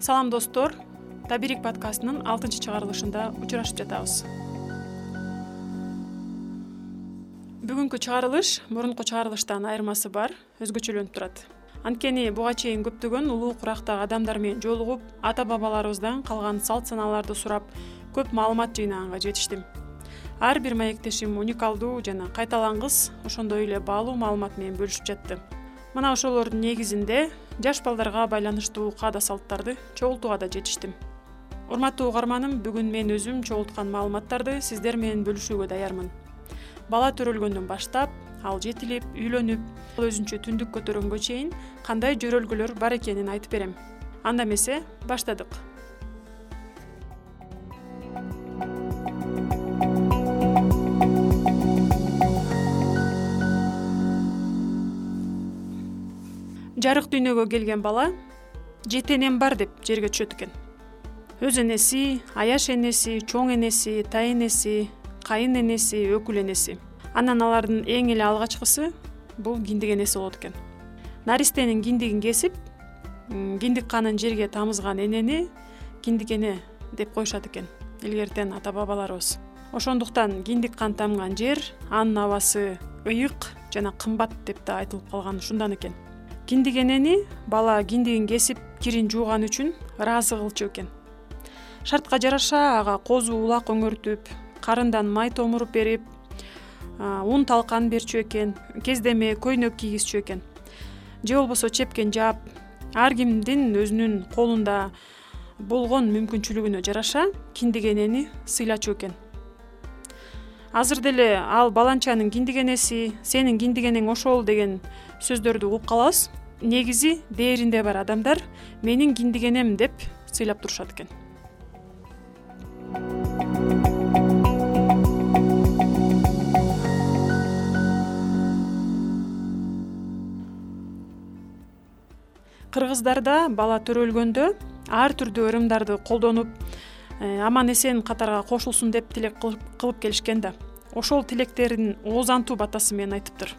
салам достор. Табирик подкастынын алтынчы чыгарылышында учурашып жатабыз. Бүгүнкү чыгарылыш мурунку чыгарылыштан айырмасы бар өзгөчөлөнүп турат. Анткени буга чейин көптөгөн улуу курактагы адамдар менен жолугуп ата бабаларыбыздан калган салт санааларды сурап көп маалымат жыйнаганга жетиштим. Ар бир маектешим уникалдуу жана кайталангыс ошондой эле баалуу маалымат менен бөлүшүп жатты. Мына ошолордун негизинде жаш балдарга байланыштуу каада салттарды чогултууга да жетиштим. Урматтуу угарманым бүгүн мен өзүм чогулткан маалыматтарды сиздер менен бөлүшүүгө даярмын. Бала төрөлгөндөн баштап ал жетилип үйлөнүп өзүнчө түндүк көтөргөнгө чейин кандай жөрөлгөлөр бар экенин айтып берем. Анда эмесе баштадык жарык дүйнөгө келген бала жети энем бар деп жерге түшөт экен. Өз энеси аяш энеси чоң энеси тай энеси кайын энеси өкүл энеси. Анан алардын эң эле алгачкысы бул киндик энеси болот экен. Наристенин киндигин кесип киндик канын жерге тамызган энени киндик эне деп коюшат экен илгертен ата бабаларыбыз ошондуктан киндик кан тамган жер анын абасы ыйык жана кымбат деп да айтылып калган ушундан экен киндик энени бала киндигин кесип кирин жууган үчүн ыраазы кылчу экен. Шартка жараша ага козу улак өңөртүп карындан май томуруп берип ун талкан берчү экен кездеме көйнөк кийгизчү экен. Же болбосо чепкен жаап ар кимдин өзүнүн колунда болгон мүмкүнчүлүгүнө жараша киндик энени сыйлачу экен. Азыр деле ал баланчанын киндик энеси сенин киндик энең ошол деген сөздөрдү угуп калабыз негизи дээринде бар адамдар менин киндик энем деп сыйлап турушат экен. Кыргыздарда бала төрөлгөндө ар түрдүү ырымдарды колдонуп э, аман эсен катарга кошулсун деп тилек кылып келишкен да ошол тилектерин оозантуу батасы менен айтыптыр.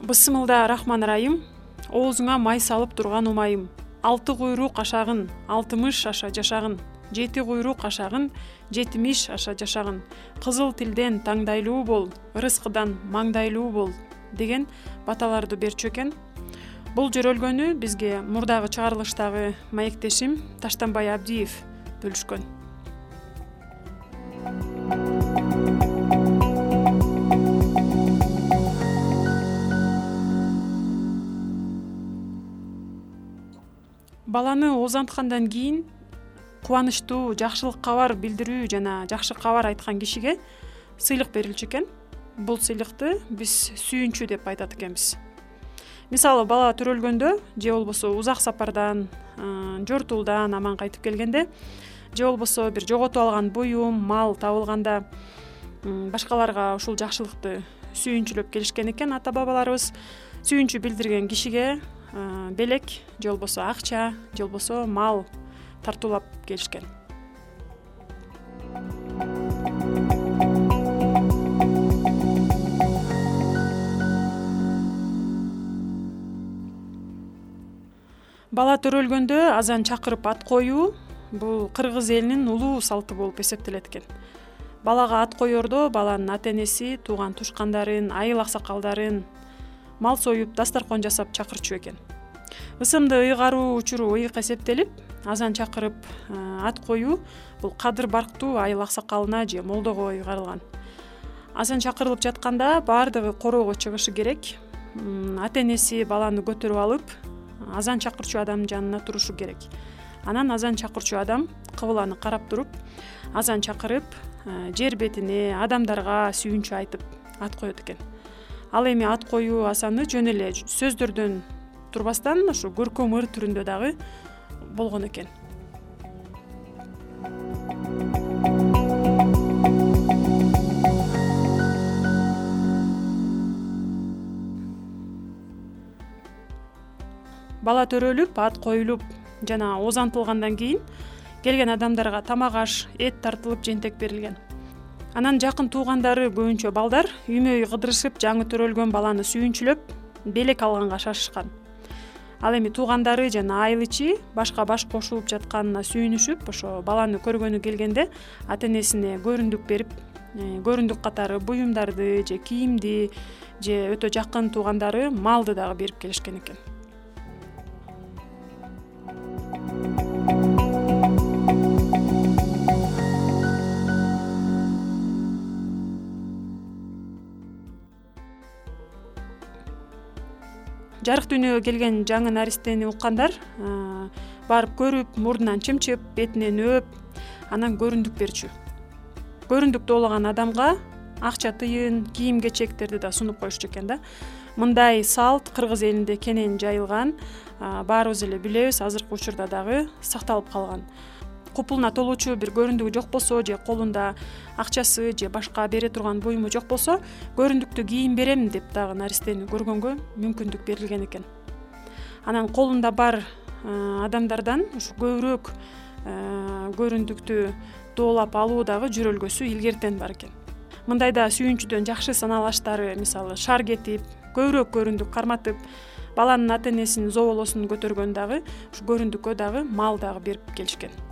Бысмылда рахман ырайым оозуңа май салып турган умайым. Алты куйрук ашагын алтымыш аша жашагын жети куйрук ашагын жетимиш аша жашагын. Кызыл тилден таңдайлуу бол ырыскыдан маңдайлуу бол деген баталарды берчү экен. Бул жөрөлгөнү бизге мурдагы чыгарылыштагы маектешим таштанбай абдиев бөлүшкөн баланы оозанткандан кийин кубанычтуу жакшылык кабар билдирүү жана жакшы кабар айткан кишиге сыйлык берилчү экен. Бул сыйлыкты биз сүйүнчү деп айтат экенбиз. Мисалы бала төрөлгөндө же болбосо узак сапардан жортуулдан аман кайтып келгенде же болбосо бир жоготуп алган буюм мал табылганда башкаларга ушул жакшылыкты сүйүнчүлөп келишкен экен ата бабаларыбыз сүйүнчү билдирген кишиге белек же болбосо акча же болбосо мал тартуулап келишкен. Бала төрөлгөндө азан чакырып ат коюу бул кыргыз элинин улуу салты болуп эсептелет экен балага ат коердо баланын ата энеси тууган тушкандарын айыл аксакалдарын мал союп дасторкон жасап чакырчу экен. Ысымды ыйгаруу учуру ыйык эсептелип азан чакырып ат коюу бул кадыр барктуу айыл аксакалына же молдого ыйгарылган. Азан чакырылып жатканда баардыгы короого чыгышы керек. Ата энеси баланы көтөрүп алып азан чакырчу адамдын жанына турушу керек. Анан азан чакырчу адам кыбланы карап туруп азан чакырып жер бетине адамдарга сүйүнчү айтып ат коет экен ал эми ат коюу асаны жөн эле сөздөрдөн турбастан ушу көркөм ыр түрүндө дагы болгон экен? Бала төрөлүп ат коюлуп жана оозантылгандан кийин келген адамдарга тамак аш эт тартылып жентек берилген анан жакын туугандары көбүнчө балдар үймө үй кыдырышып жаңы төрөлгөн баланы сүйүнчүлөп белек алганга шашышкан. Ал эми туугандары жана айыл ичи башка баш кошулуп жатканына сүйүнүшүп ошо баланы көргөнү келгенде ата энесине көрүндүк берип э, көрүндүк катары буюмдарды же кийимди же өтө жакын туугандары малды дагы берип келишкен экен жарык дүйнөгө келген жаңы наристени уккандар барып көрүп мурдунан чымчып бетинен өөп анан көрүндүк берчү. Көрүндүктү оолаган адамга акча тыйын кийим кечектерди да сунуп коюшчу экен да. Мындай салт кыргыз элинде кенен жайылган баарыбыз эле билебиз азыркы учурда дагы сакталып калган купулуна толуучу бир көрүндүгү жок болсо же колунда акчасы же башка бере турган буюму жок болсо көрүндүктүү кийин берем деп дагы наристени көргөнгө мүмкүндүк берилген экен. Анан колунда бар адамдардан ушу көбүрөөк көрүндүктү доолап алуу дагы жөрөлгөсү илгертен бар экен. Мындайда сүйүнчүдөн жакшы саналаштары мисалы шар кетип көбүрөөк көрүндүк карматып баланын ата энесинин зоболосун көтөргөн дагы ушу көрүндүккө дагы мал дагы берип келишкен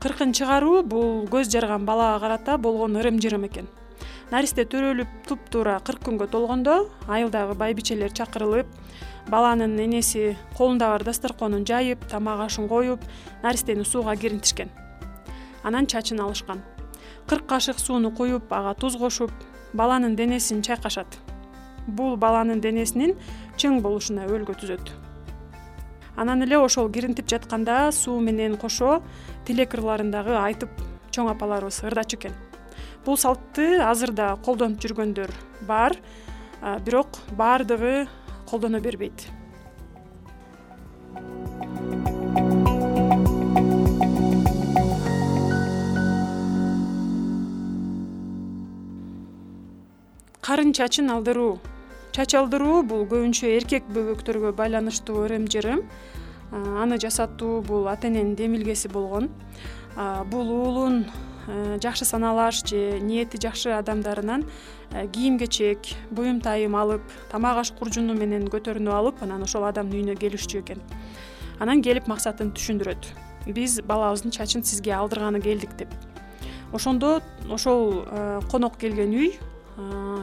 кыркын чыгаруу бул көз жарган балага карата болгон ырым жырым экен. Наристе төрөлүп туптуура кырк күнгө толгондо айылдагы байбичелер чакырылып баланын энеси колунда бар дасторконун жайып тамак ашын коюп наристени сууга киринтишкен. Анан чачын алышкан. Кырк кашык сууну куюп ага туз кошуп баланын денесин чайкашат бул баланын денесинин чың болушуна өбөлгө түзөт. Анан эле ошол киринтип жатканда суу менен кошо тилек ырларын дагы айтып чоң апаларыбыз ырдачу экен. Бул салтты азыр да колдонуп жүргөндөр бар бирок баардыгы колдоно бербейт. Карын чачын алдыруу чач алдыруу бул көбүнчө эркек бөбөктөргө байланыштуу ырым жырым аны жасатуу бул ата эненин демилгеси болгон. Бул уулун жакшы саналаш же ниети жакшы адамдарынан кийим кечек буюм тайым алып тамак аш куржуну менен көтөрүнүп алып анан ошол адамдын үйүнө келишчү экен. Анан келип максатын түшүндүрөт. Биз балабыздын чачын сизге алдырганы келдик деп. Ошондо ошол конок келген үй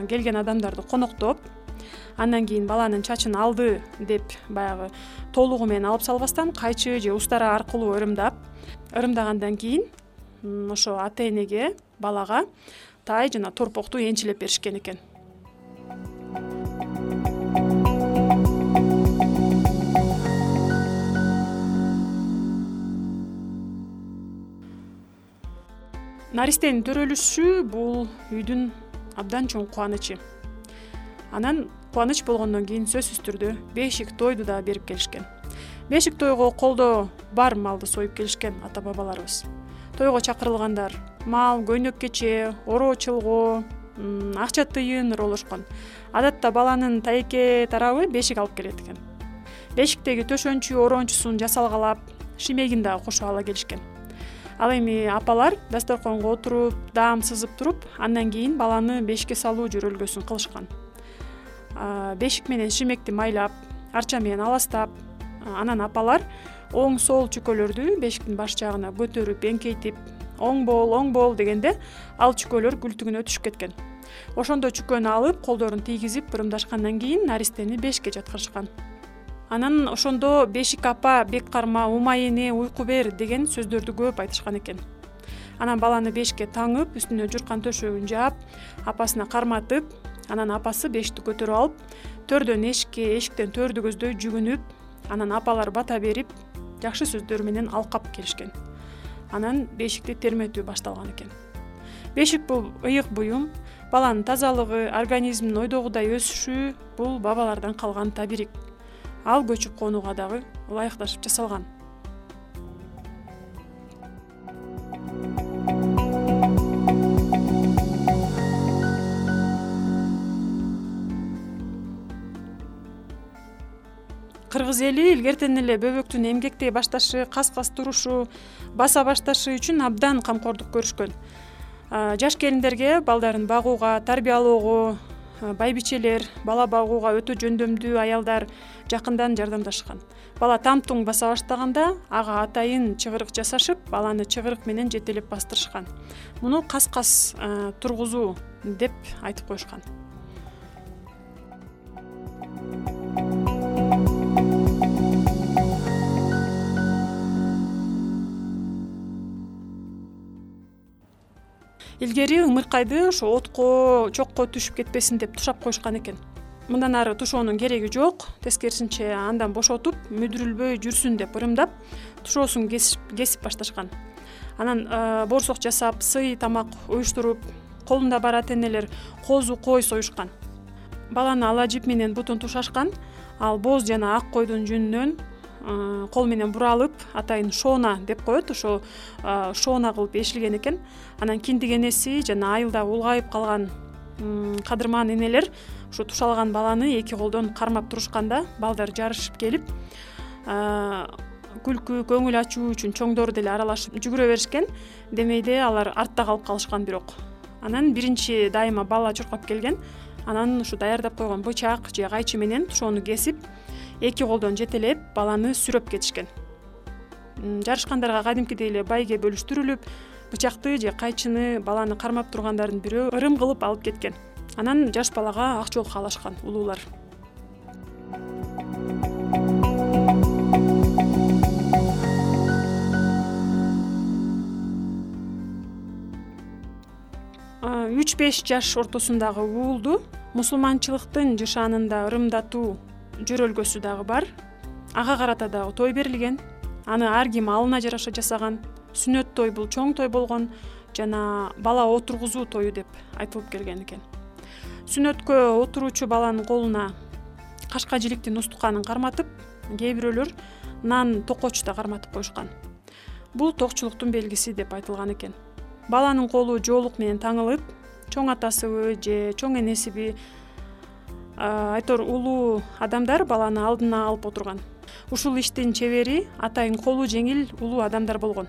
келген адамдарды коноктоп андан кийин баланын чачын алды деп баягы толугу менен алып салбастан кайчы же устара аркылуу ырымдап ырымдагандан кийин ошо ата энеге балага тай жана торпокту энчилеп беришкен экен. Наристенин төрөлүшү бул үйдүн абдан чоң кубанычы. Анан кубаныч болгондон кийин сөзсүз түрдө бешик тойду дагы берип келишкен. Бешик тойго колдо бар малды союп келишкен ата бабаларыбыз тойго чакырылгандар мал көйнөк кече ороо чылгоо акча тыйын ырлошкон адатта баланын тайеке тарабы бешик алып келет экен. Бешиктеги төшөнчү ороончусун жасалгалап шимегин дагы кошо ала келишкен. Ал эми апалар дасторконго отуруп даам сызып туруп андан кийин баланы бешикке салуу жөрөлгөсүн кылышкан бешик менен шимекти майлап арча менен аластап анан апалар оң сол чүкөлөрдү бешиктин баш жагына көтөрүп эңкейтип оң бол оң бол дегенде ал чүкөлөр күлтүгүнө түшүп кеткен. Ошондо чүкөнү алып колдорун тийгизип ырымдашкандан кийин наристени бешикке жаткырышкан. Анан ошондо бешик апа бек карма умай эне уйку бер деген сөздөрдү көп айтышкан экен. Анан баланы бешикке таңып үстүнө журкан төшөгүн жаап апасына карматып анан апасы бешикти көтөрүп алып төрдөн эшикке эшиктен төрдү көздөй жүгүнүп анан апалар бата берип жакшы сөздөр менен алкап келишкен. Анан бешикти терметүү башталган экен. Бешик бул ыйык буюм баланын тазалыгы организминин ойдогудай өсүшү бул бабалардан калган табирик. Ал көчүп конууга дагы ылайыкташып жасалган кыргыз эли илгертен эле бөбөктүн эмгектей башташы кас кас турушу баса башташы үчүн абдан камкордук көрүшкөн. Жаш келиндерге балдарын багууга тарбиялоого байбичелер бала багууга өтө жөндөмдүү аялдар жакындан жардамдашкан. Бала там туң баса баштаганда ага атайын чыгырык жасашып баланы чыгырык менен жетелеп бастырышкан. Муну кас кас тургузуу деп айтып коюшкан илгери ымыркайды ошо отко чокко түшүп кетпесин деп тушап коюшкан экен. Мындан ары тушоонун кереги жок тескерисинче андан бошотуп мүдүрүлбөй жүрсүн деп ырымдап тушоосун кесип башташкан. Анан боорсок жасап сый тамак уюштуруп колунда бар ата энелер коозу кой союшкан. Баланы ала жип менен бутун тушашкан ал боз жана ак койдун жүнүнөн кол менен буралып атайын шона деп коет ошол шона кылып эшилген экен. Анан киндик энеси жана айылда улгайып калган кадырман энелер ушу тушалган баланы эки колдон кармап турушканда балдар жарышып келип күлкү көңүл ачуу үчүн чоңдор деле аралашып жүгүрө беришкен. Демейде алар артта калып калышкан бирок. Анан биринчи дайыма бала чуркап келген. Анан ушу даярдап койгон бычак же кайчы менен тушоону кесип эки колдон жетелеп баланы сүйрөп кетишкен. Жарышкандарга кадимкидей эле байге бөлүштүрүлүп бычакты же кайчыны баланы кармап тургандардын бирөө ырым кылып алып кеткен. Анан жаш балага ак жол каалашкан улуулар. Үч беш жаш ортосундагы уулду мусулманчылыктын жышаанында ырымдатуу жөрөлгөсү дагы бар. Ага карата дагы той берилген. Аны ар ким алына жараша жасаган. Сүннөт той бул чоң той болгон жана бала отургузуу тою деп айтылып келген экен. Сүннөткө отуруучу баланын колуна кашка жиликтин устуканын карматып кээ бирөөлөр нан токоч да карматып коюшкан. Бул токчулуктун белгиси деп айтылган экен. Баланын колу жоолук менен таңылып чоң атасыбы же чоң энесиби айтор улуу адамдар баланы алдына алып отурган. Ушул иштин чебери атайын колу жеңил улуу адамдар болгон.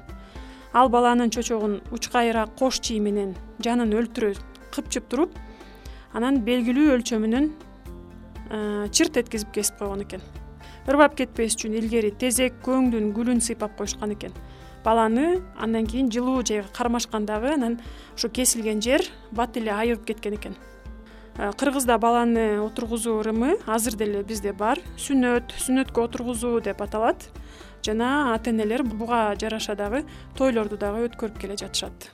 Ал баланын чочогун учкайра кош чий менен жанын өлтүрө кыпчып туруп анан белгилүү өлчөмүнөн чырт эткизип кесип койгон экен. Ырбап кетпеш үчүн илгери тезек көөңдүн гүлүн сыйпап коюшкан экен. Баланы андан кийин жылуу жайга кармашкан дагы анан ошо кесилген жер бат эле айыгып кеткен экен кыргызда баланы отургузуу ырымы азыр деле бизде бар. Сүннөт сүннөткө отургузуу деп аталат. Жана ата энелер буга жараша дагы тойлорду дагы өткөрүп келе жатышат.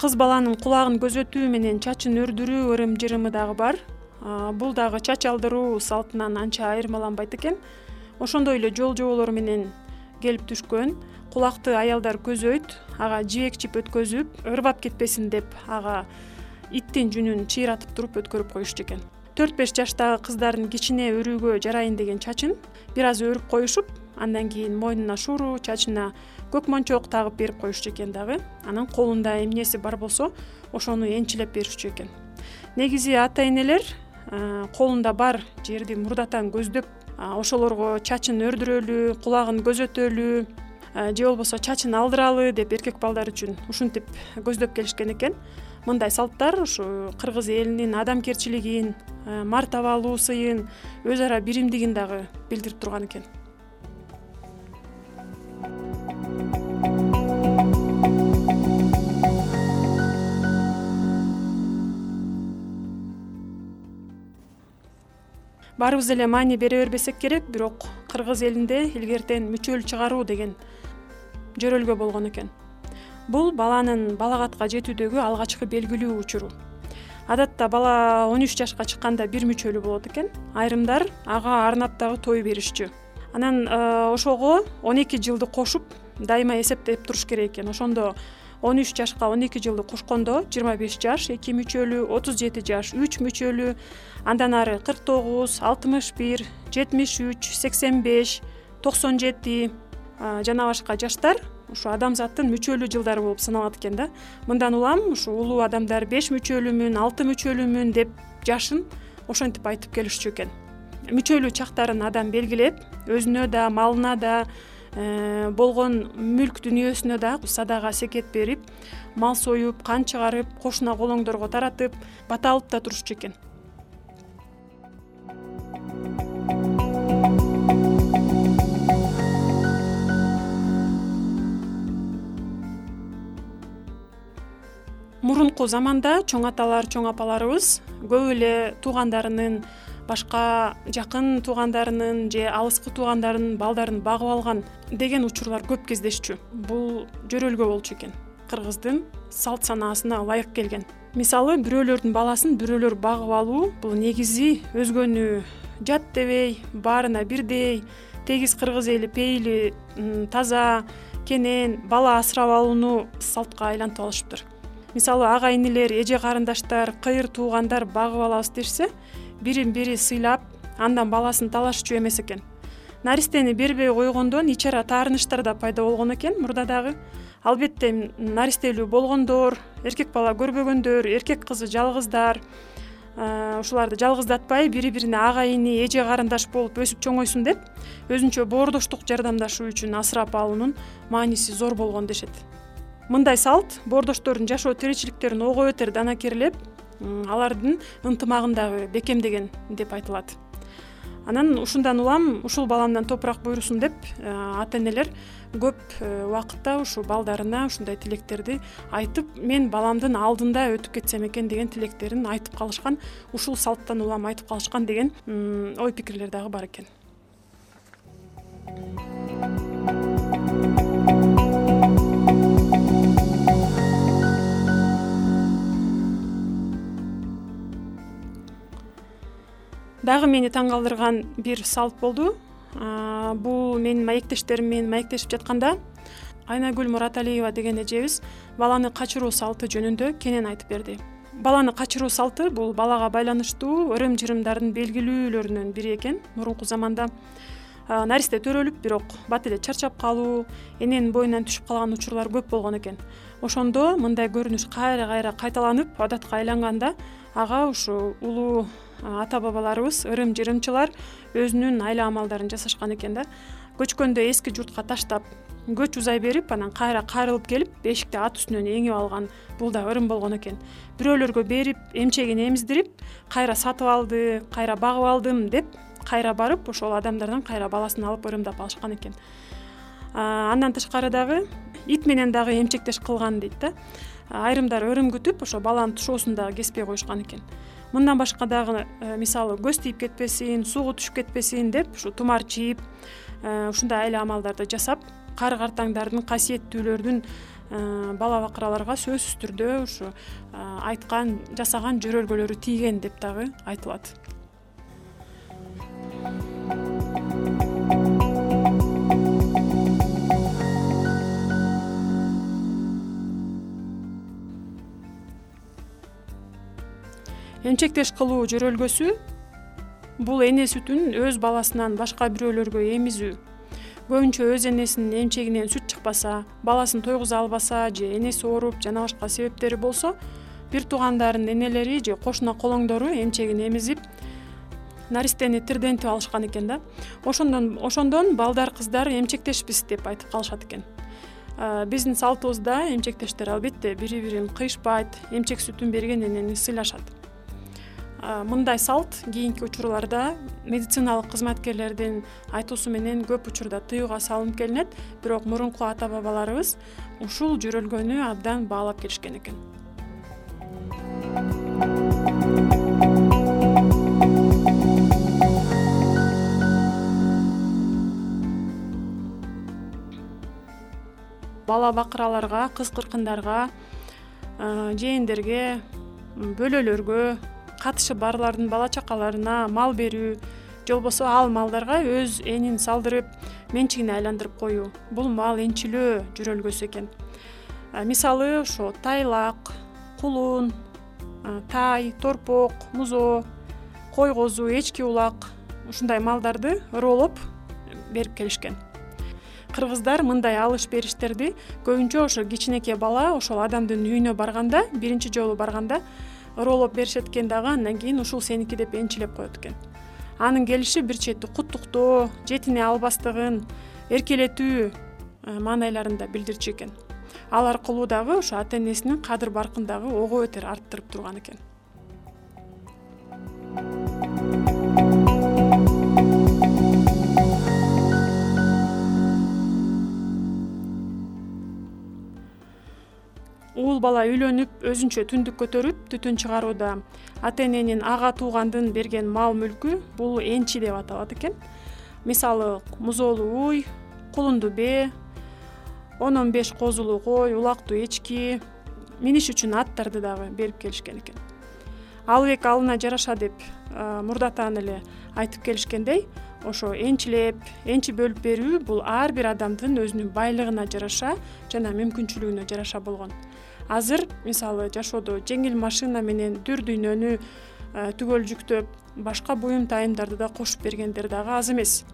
Кыз баланын кулагын көзөтүү менен чачын өрдүрүү ырым жырымы дагы бар бул дагы чач алдыруу салтынан анча айырмаланбайт экен. Ошондой эле жол жоболор менен келип түшкөн кулакты аялдар көзөйт ага жибек жип өткөзүп ырбап кетпесин деп ага иттин жүнүн чыйратып туруп өткөрүп коюшчу экен. Төрт беш жаштагы кыздардын кичине өрүүгө жарайын деген чачын бир аз өрүп коюшуп андан кийин мойнуна шууру чачына көк мончок тагып берип коюшчу экен дагы. Анан колунда эмнеси бар болсо ошону энчилеп беришчү экен. Негизи ата энелер колунда бар жерди мурдатан көздөп ошолорго чачын өрдүрөлү кулагын көзөтөлү же болбосо чачын алдыралы деп эркек балдар үчүн ушинтип көздөп келишкен экен. Мындай салттар ушу кыргыз элинин адамгерчилигин мартабалуусыйын өз ара биримдигин дагы билдирип турган экен баарыбыз эле маани бере бербесек керек бирок кыргыз элинде илгертен мүчөл чыгаруу деген жөрөлгө болгон экен. Бул баланын балагатка жетүүдөгү алгачкы белгилүү учуру. Адатта бала он үч жашка чыкканда бир мүчөлү болот экен. Айрымдар ага арнап дагы той беришчү. Анан э, ошого он эки жылды кошуп дайыма эсептеп туруш керек экен. Ошондо он үч жашка он эки жылды кошкондо жыйырма беш жаш эки мүчөлү отуз жети жаш үч мүчөлү андан ары кырк тогуз алтымыш бир жетимиш үч сексен беш токсон жети жана башка жаштар ушу адамзаттын мүчөлүү жылдары болуп саналат экен да. Мындан улам ушу улуу адамдар беш мүчөлүүмүн алты мүчөлүүмүн деп жашын ошентип айтып келишчү экен. Мүчөлүү чактарын адам белгилеп өзүнө да малына да болгон мүлк дүнүйөсүнө да садага секет берип мал союп кан чыгарып кошуна колоңдорго таратып бата алып да турушчу экен. Мурунку заманда чоң аталар чоң апаларыбыз көп эле туугандарынын башка жакын туугандарынын же алыскы туугандарынын балдарын багып алган деген учурлар көп кездешчү. Бул жөрөлгө болчу экен. Кыргыздын салт санаасына ылайык келген. Мисалы бирөөлөрдүн баласын бирөөлөр багып алуу бул негизи өзгөнү жат дебей баарына бирдей тегиз кыргыз эли пейили таза кенен бала асырап алууну салтка айлантып алышыптыр. Мисалы ага инилер эже карындаштар кыйыр туугандар багып алабыз дешсе бирин бири сыйлап андан баласын талашчу эмес экен. Наристени бербей койгондон ич ара таарынычтар да пайда болгон экен мурда дагы. Албетте наристелүү болгондор эркек бала көрбөгөндөр эркек кызы жалгыздар ушуларды жалгыздатпай бири бирине ага ини эже карындаш болуп өсүп чоңойсун деп өзүнчө боордоштук жардамдашуу үчүн асырап алуунун мааниси зор болгон дешет. Мындай салт боордоштордун жашоо тиричиликтерин ого бетер данакерлеп алардын ынтымагын дагы бекемдеген деп айтылат. Анан ушундан улам ушул баламдан топурак буйрусун деп э, ата энелер көп э, убакытта ушу балдарына ушундай тилектерди айтып мен баламдын алдында өтүп кетсем экен деген тилектерин айтып калышкан ушул салттан улам айтып калышкан деген ой пикирлер дагы бар экен дагы мени таң калтырган бир салт болду. Бул менин маектештерим менен маектешип жатканда айнагүл мураталиева деген эжебиз баланы качыруу салты жөнүндө кенен айтып берди. Баланы качыруу салты бул балага байланыштуу ырым жырымдардын белгилүүлөрүнөн бири экен. Мурунку заманда наристе төрөлүп бирок бат эле чарчап калуу эненин боюнан түшүп калган учурлар көп болгон экен. Ошондо мындай көрүнүш кайра кайра кайталанып адатка айланганда ага ушу улуу ата бабаларыбыз ырым жырымчылар өзүнүн айла амалдарын жасашкан экен да. Көчкөндө эски журтка таштап көч узай берип анан кайра кайрылып келип бешикти ат үстүнөн эңип алган бул да ырым болгон экен. Бирөөлөргө берип эмчегин эмиздирип кайра сатып алды кайра багып алдым деп кайра барып ошол адамдардан кайра баласын алып ырымдап алышкан экен. Андан тышкары дагы ит менен дагы эмчектеш кылган дейт да. Айрымдар ырым күтүп ошо баланын тушоосун дагы кеспей коюшкан экен мындан башка дагы э, мисалы көз тийип кетпесин сууга түшүп кетпесин деп ушу тумар чийип э, ушундай айла амалдарды жасап кары картаңдардын касиеттүүлөрдүн э, бала бакыраларга сөзсүз түрдө ушу айткан жасаган жөрөлгөлөрү тийген деп дагы айтылат эмчектеш кылуу жөрөлгөсү бул эне сүтүн өз баласынан башка бирөөлөргө эмизүү. Көбүнчө өз энесинин эмчегинен сүт чыкпаса баласын тойгуза албаса же энеси ооруп жана башка себептери болсо бир туугандарынын энелери же кошуна колоңдору эмчегин эмизип наристени тирдентип алышкан экен да. Ошондон ошондон балдар кыздар эмчектешпиз деп айтып калышат экен. Биздин салтыбызда эмчектештер албетте бири бирин кыйышпайт эмчек сүтүн берген энени сыйлашат мындай салт кийинки учурларда медициналык кызматкерлердин айтуусу менен көп учурда тыюуга салынып келинет бирок мурунку ата бабаларыбыз ушул жөрөлгөнү абдан баалап келишкен экен. Бала бакыраларга кыз кыркындарга жээндерге бөлөлөргө катышы барлардын бала чакаларына мал берүү же болбосо ал малдарга өз энин салдырып менчигине айландырып коюу. Бул мал энчилөө жөрөлгөсү экен. Мисалы ошо тайлак кулун тай торпок музоо кой козу эчки улак ушундай малдарды ырыолоп берип келишкен. Кыргыздар мындай алыш бериштерди көбүнчө ошо кичинекей бала ошол адамдын үйүнө барганда биринчи жолу барганда ыроолоп беришет экен дагы андан кийин ушул сеники деп энчилеп коет экен. Анын келиши бир чети куттуктоо жетине албастыгын эркелетүү э, маанайларын да билдирчү экен. Ал аркылуу дагы ошо ата энесинин кадыр баркын дагы ого бетер арттырып турган экен уул бала үйлөнүп өзүнчө түндүк көтөрүп түтүн чыгарууда. Ата эненин ага туугандын берген мал мүлкү бул энчи деп аталат экен. Мисалы музоолуу уй кулунду бээ он он беш козулуу кой улактуу эчки миниш үчүн аттарды дагы берип келишкен экен. Алыбек алына жараша деп мурдатан эле айтып келишкендей ошо энчилеп энчи бөлүп берүү бул ар бир адамдын өзүнүн байлыгына жараша жана мүмкүнчүлүгүнө жараша болгон. Азыр мисалы жашоодо жеңил машина менен дүр дүйнөнү түгөл жүктөп башка буюм тайымдарды да кошуп бергендер дагы аз эмес.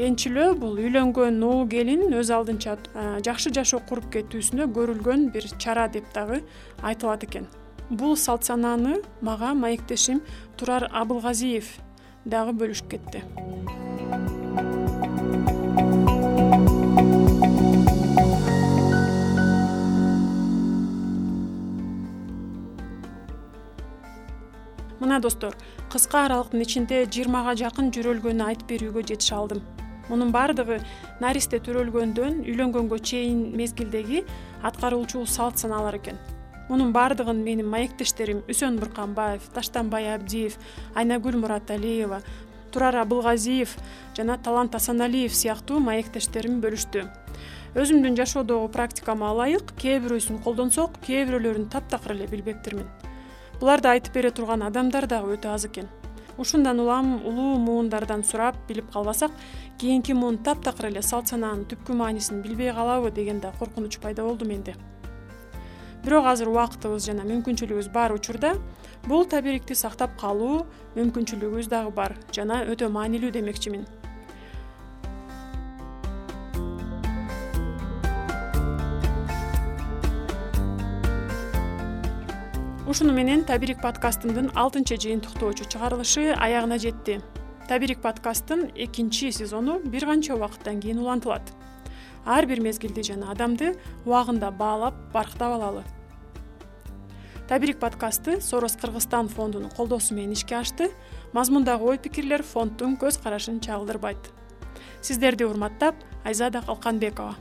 Энчилөө бул үйлөнгөн уул келин өз алдынча жакшы жашоо куруп кетүүсүнө көрүлгөн бир чара деп дагы айтылат экен. Бул салт санааны мага маектешим турар абылгазиев дагы бөлүшүп кетти. Мына достор кыска аралыктын ичинде жыйырмага жакын жөрөлгөнү айтып берүүгө жетише алдым. Мунун баардыгы наристе төрөлгөндөн үйлөнгөнгө чейин мезгилдеги аткаруучу салт санаалар экен мунун баардыгын менин маектештерим үсөн бурканбаев таштанбай абдиев айнагүл мураталиева турар абылгазиев жана талант асаналиев сыяктуу маектештерим бөлүштү. Өзүмдүн жашоодогу практикама ылайык кээ бирөөсүн колдонсок кээ бирөөлөрүн таптакыр эле билбептирмин буларды айтып бере турган адамдар дагы өтө аз экен. Ушундан улам улуу муундардан сурап билип калбасак кийинки муун таптакыр эле салт санаанын түпкү маанисин билбей калабы деген да коркунуч пайда болду менде бирок азыр убакытыбыз жана мүмкүнчүлүгүбүз бар учурда бул табирикти сактап калуу мүмкүнчүлүгүбүз дагы бар жана өтө маанилүү демекчимин. Ушуну менен табирик подкастымдын алтынчы жыйынтыктоочу чыгарылышы аягына жетти. Табирик подкасттын экинчи сезону бир канча убакыттан кийин улантылат ар бир мезгилди жана адамды убагында баалап барктап алалы. Табирик подкастты сорос кыргызстан фондунун колдоосу менен ишке ашты. Мазмундагы ой пикирлер фонддун көз карашын чагылдырбайт. Сиздерди урматтап айзада калканбекова